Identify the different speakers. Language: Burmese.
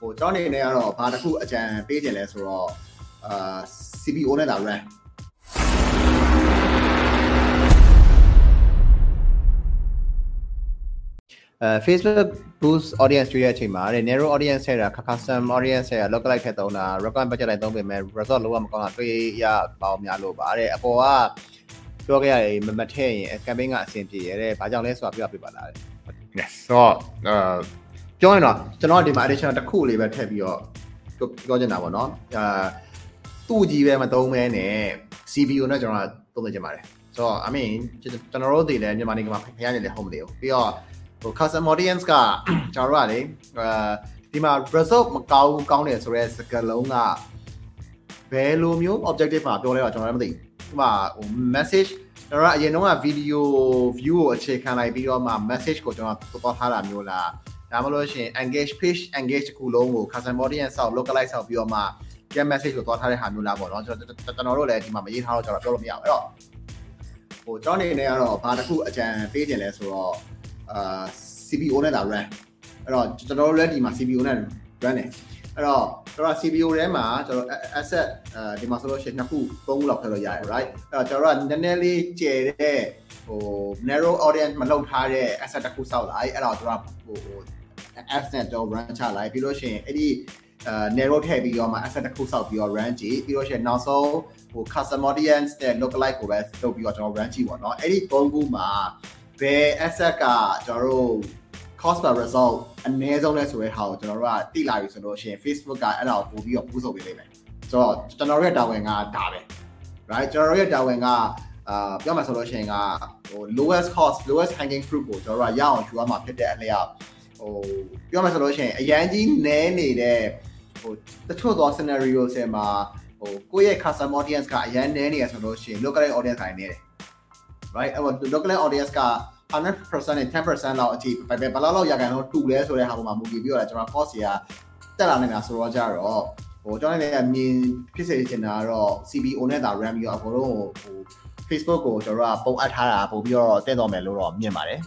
Speaker 1: ဟိုကျွန်တော်အနေနဲ့ကတော့ဘာတစ်ခုအကြံပေးခြင်းလဲဆိုတော့အာ CPO နဲ့ဒါ run အဲ Facebook boost audience တွေ့ရတဲ့အချိန်မှာတဲ့ narrow audience ထဲတာ custom audience ထဲတာ lookalike ထက်သုံးတာ recommend budget လိုက်သုံးပေမဲ့ result လုံးဝမကောင်းတာတွေ့ရပေါင်းများလို့ပါတဲ့အပေါ်ကပြောခဲ့ရတယ်မမထည့်ရင် campaign ကအဆင်ပြေရတဲ့ဘာကြောင့်လဲဆိုတာပြောပြပေးပါလား
Speaker 2: yes ဆိုတော့အာ
Speaker 1: ပြောရင်တော့ကျွန်တော်ဒီမှာ additional တစ်ခုလေးပဲထည့်ပြီးတော့ပြောချင်တာပေါ့နော်အာသူ့ကြီးပဲမသုံးမဲနဲ့ CPU နဲ့ကျွန်တော်သုံးနေကြပါတယ်ဆိုတော့ I mean ကျွန်တော်တို့တွေလည်းမြန်မာနိုင်ငံမှာဖျားနေလေ home လေးကိုပြီးတော့ဟို custom audience ကကျွန်တော်တို့ကလေအာဒီမှာ result မကောင်းကောင်းတယ်ဆိုတော့စကလုံးကဘယ်လိုမျိုး objective မှာပြောလဲတော့ကျွန်တော်လည်းမသိဘူးဥပမာဟို message ကျွန်တော်ကအရင်တုန်းက video view ကိုအခြေခံလိုက်ပြီးတော့မှ message ကိုကျွန်တော်ပေါ်ထားတာမျိုးလား ဒါမှမဟုတ်ရှင် engage page engage တစ်ခုလုံးကို custom audience ဆောက် localize ဆောက်ပြီးတော့မှ get message ကိုသွားထားတဲ့ဟာမျိုးလားပေါ့နော်ကျွန်တော်ကျွန်တော်တို့လည်းဒီမှာမရေးထားတော့ကျွန်တော်ပြောလို့မရဘူးအဲ့တော့ဟိုကျွန်တော်အနေနဲ့ကတော့ဘာတစ်ခုအကြံပေးခြင်းလဲဆိုတော့အာ CPO နဲ့ဒါ run အဲ့တော့ကျွန်တော်တို့လည်းဒီမှာ CPO နဲ့ run တယ်အဲ့တော့ကျွန်တော် CPO ထဲမှာကျွန်တော် asset အဲဒီမှာဆိုလို့ရှိရင်နှစ်ခုသုံးခုလောက်ထည့်လို့ရတယ် right အဲ့တော့ကျွန်တော်တို့ကနည်းနည်းလေးကျယ်တဲ့ဟို narrow audience မလောက်ထားတဲ့ asset တစ်ခုစောက်လိုက်အဲ့တော့ကျွန်တော်ဟို apps နဲ့ကျွန်တော် run ချလိုက်ပြီးလို့ရှိရင်အဲ့ဒီအဲ narrow ထည့်ပြီးတော့မှ asset တစ်ခုစောက်ပြီးတော့ run ကြည့်ပြီးလို့ရှိရင်နောက်ဆုံးဟို custom audience နဲ့ lookalike ကိုပဲလုပ်ပြီးတော့ကျွန်တော် run ကြည့်ပေါ့နော်အဲ့ဒီသုံးခုမှာဘယ် asset ကကျွန်တော်တို့ cost per result အနည်းဆုံးလဲဆိုတဲ့ဟာကိုကျွန်တော်တို့ကတိလာပြီဆိုလို့ရှိရင် Facebook ကအဲ့ဒါကိုပို့ပြီးတော့ပူးဆုပ်ပေးလိမ့်မယ်ဆိုတော့ကျွန်တော်တို့ရဲ့တာဝန်ကဒါပဲ right ကျွန်တော်တို့ရဲ့တာဝန်ကအာပြောမှဆိုလို့ရှိရင်ကဟို lowest cost lowest hanging fruit ကိုကျွန်တော်တို့ကရအောင်ယူရမှာဖြစ်တဲ့အလျောက် ဟိုပြောမှဆိုလို့ရှိရင်အရန်ကြီးနည်းနေတဲ့ဟိုတချို့သော scenario တွေမှာဟိုကိုယ့်ရဲ့ custom audience ကအရန်နည်းနေရဆိုလို့ရှိရင် local audience ကနေတယ် right အဲ့တော့ local audience က100%နဲ့10%လောက်အထိပဲဘယ်လောက်လောက်ရကန်တော့တူလဲဆိုတဲ့ဟာပေါ်မှာမူတည်ပြီးတော့ကျွန်တော် cost တွေကတက်လာနေတာဆိုတော့ကြတော့ဟိုကျွန်တော်လည်းမြင်ဖြစ်စေချင်တာကတော့ CBO နဲ့ဒါ RAM ပြီးတော့အကုန်လုံးဟို Facebook ကိုကျွန်တော်ကပုံအပ်ထားတာပို့ပြီးတော့တင့်တော်မယ်လို့တော့မြင်ပါတယ်